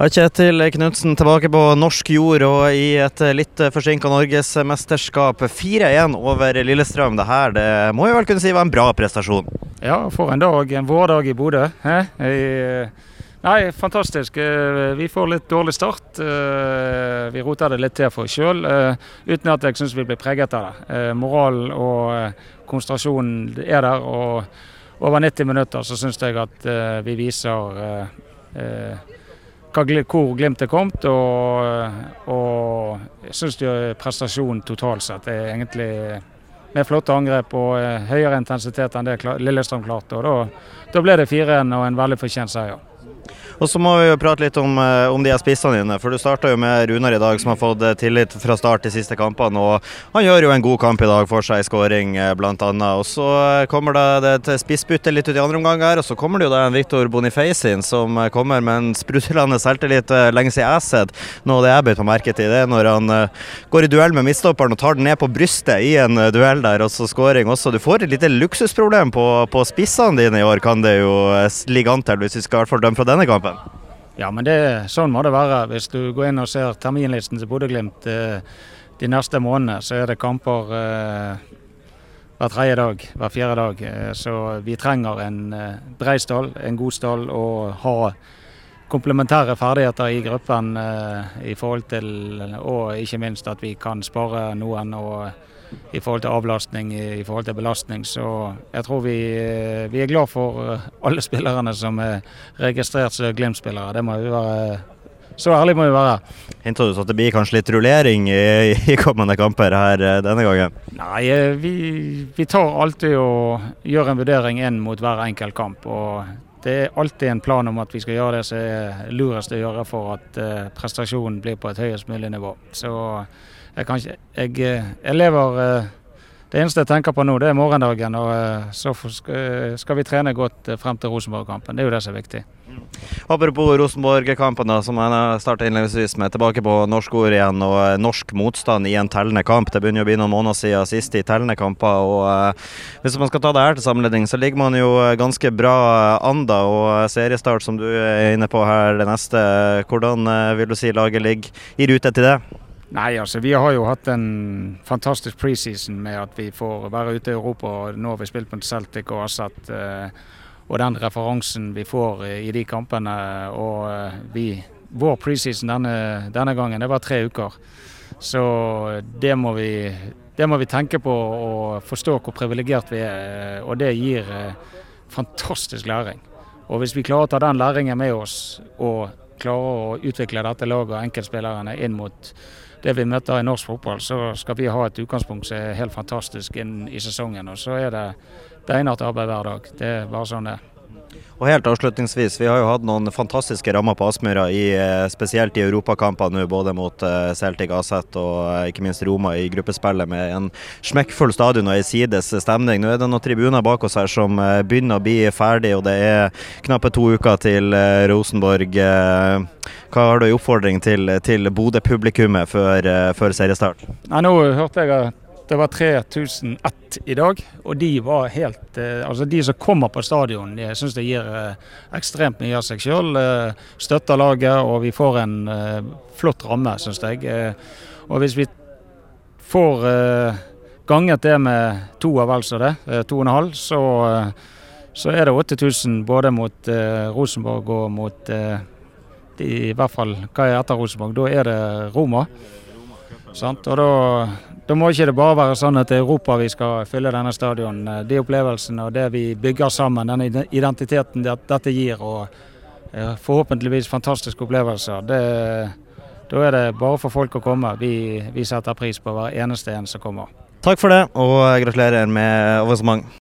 Kjetil Knutsen tilbake på norsk jord og i et litt forsinka norgesmesterskap. 4-1 over Lillestrøm. Det her det må vi vel kunne si var en bra prestasjon? Ja, for en dag. En vårdag i Bodø. Nei, fantastisk. Eh, vi får litt dårlig start. Eh, vi roter det litt til for oss sjøl, eh, uten at jeg syns vi blir preget av det. Moralen og konsentrasjonen er der. og over 90 minutter så syns jeg at vi viser hvor Glimt er kommet. Og, og jeg syns prestasjonen totalt sett er egentlig med flotte angrep og eh, høyere intensitet enn det Lillestrøm klarte. og Da, da ble det 4-1 og en veldig fortjent seier. Og så må vi jo prate litt om, eh, om de spissene dine. For du starta jo med Runar i dag, som har fått eh, tillit fra start de siste kampene. Og han gjør jo en god kamp i dag for seg i skåring, eh, bl.a. Og så kommer det et spissbytte litt ut i andre omgang her, og så kommer det jo da en Victor Bonifacin som kommer med en sprudlende selvtillit lenge siden jeg har sett. Noe det jeg beit meg merke til, det er når han går i duell med midtstopperen og tar den ned på brystet i en duell der, og så skåring også. Du får et lite luksusproblem på, på spissene dine i år, kan det jo ligge an til, hvis vi skal i hvert fall dømme fra denne kampen kampen? Ja, men det, sånn må det være. Hvis du går inn og ser terminlisten til Bodø-Glimt eh, de neste månedene, så er det kamper eh, hver tredje dag, hver fjerde dag. Eh, så vi trenger en brei stall, en god stall, og ha komplementære ferdigheter i gruppen i forhold til Og ikke minst at vi kan spare noen. og i forhold til avlastning, i forhold til belastning. Så jeg tror vi, eh, vi er glad for eh, alle spillerne som er registrert som Glimt-spillere. Det må vi være så ærlig må vi være. Hinter du så at det blir kanskje litt rullering i, i kommende kamper her eh, denne gangen? Nei, vi, vi, tar alltid og gjør en vurdering inn mot hver enkelt kamp. og Det er alltid en plan om at vi skal gjøre det som er lurest å gjøre for at prestasjonen blir på et høyest mulig nivå. Så jeg, kan ikke, jeg, eh, jeg lever eh, det eneste jeg tenker på nå, det er morgendagen. Og eh, så skal vi trene godt frem til Rosenborg-kampen. Det er jo det som er viktig. Apropos Rosenborg-kampen, som jeg starta innledningsvis med. Tilbake på norsk ord igjen og norsk motstand i en tellende kamp. Det begynner å bli noen måneder siden sist i tellende kamper. og Hvis man skal ta det her til sammenligning, så ligger man jo ganske bra anda. Og seriestart, som du er inne på her, det neste. Hvordan vil du si laget ligger i rute til det? Nei, altså vi har jo hatt en fantastisk preseason med at vi får være ute i Europa. og Nå har vi spilt mot Celtic og Assat. Eh, og den referansen vi får i de kampene. Og eh, vi, vår preseason denne, denne gangen, det var tre uker. Så det må, vi, det må vi tenke på og forstå hvor privilegert vi er. Og det gir eh, fantastisk læring. Og hvis vi klarer å ta den læringen med oss og klarer å utvikle dette laget og enkeltspillerne inn mot det vi møter i norsk fotball, så skal vi ha et utgangspunkt som er helt fantastisk inn i sesongen. Og så er det beinhardt arbeid hver dag. Det er bare sånn det er. Og helt avslutningsvis, Vi har jo hatt noen fantastiske rammer på Aspmyra, eh, spesielt i europakamper nå, både mot eh, Celtic Aset og eh, ikke minst Roma i gruppespillet, med en smekkfull stadion og ei sides stemning. Nå er det noen tribuner bak oss her som begynner å bli ferdig, og det er knappe to uker til Rosenborg. Hva har du i oppfordring til, til Bodø-publikummet før, før seriestart? Ja, nå hørte jeg at det var 3001 i dag, og de var helt eh, Altså de som kommer på stadion, jeg syns det gir eh, ekstremt mye av seg sjøl. Eh, støtter laget, og vi får en flott ramme, syns jeg. Og hvis vi får ganget det med to av vel så det, to og en halv, så, så er det 8000 både mot Rosenborg og mot de, i hvert fall hva er etter Rosenborg. Da er det Roma. Sant? Og da, da, må ikke det bare være sånn at det er Europa vi skal fylle denne stadion. De opplevelsene og det vi bygger sammen, denne identiteten dette gir, og eh, forhåpentligvis fantastiske opplevelser, det, da er det bare for folk å komme. Vi, vi setter pris på hver eneste en som kommer. Takk for det, og gratulerer med avansement.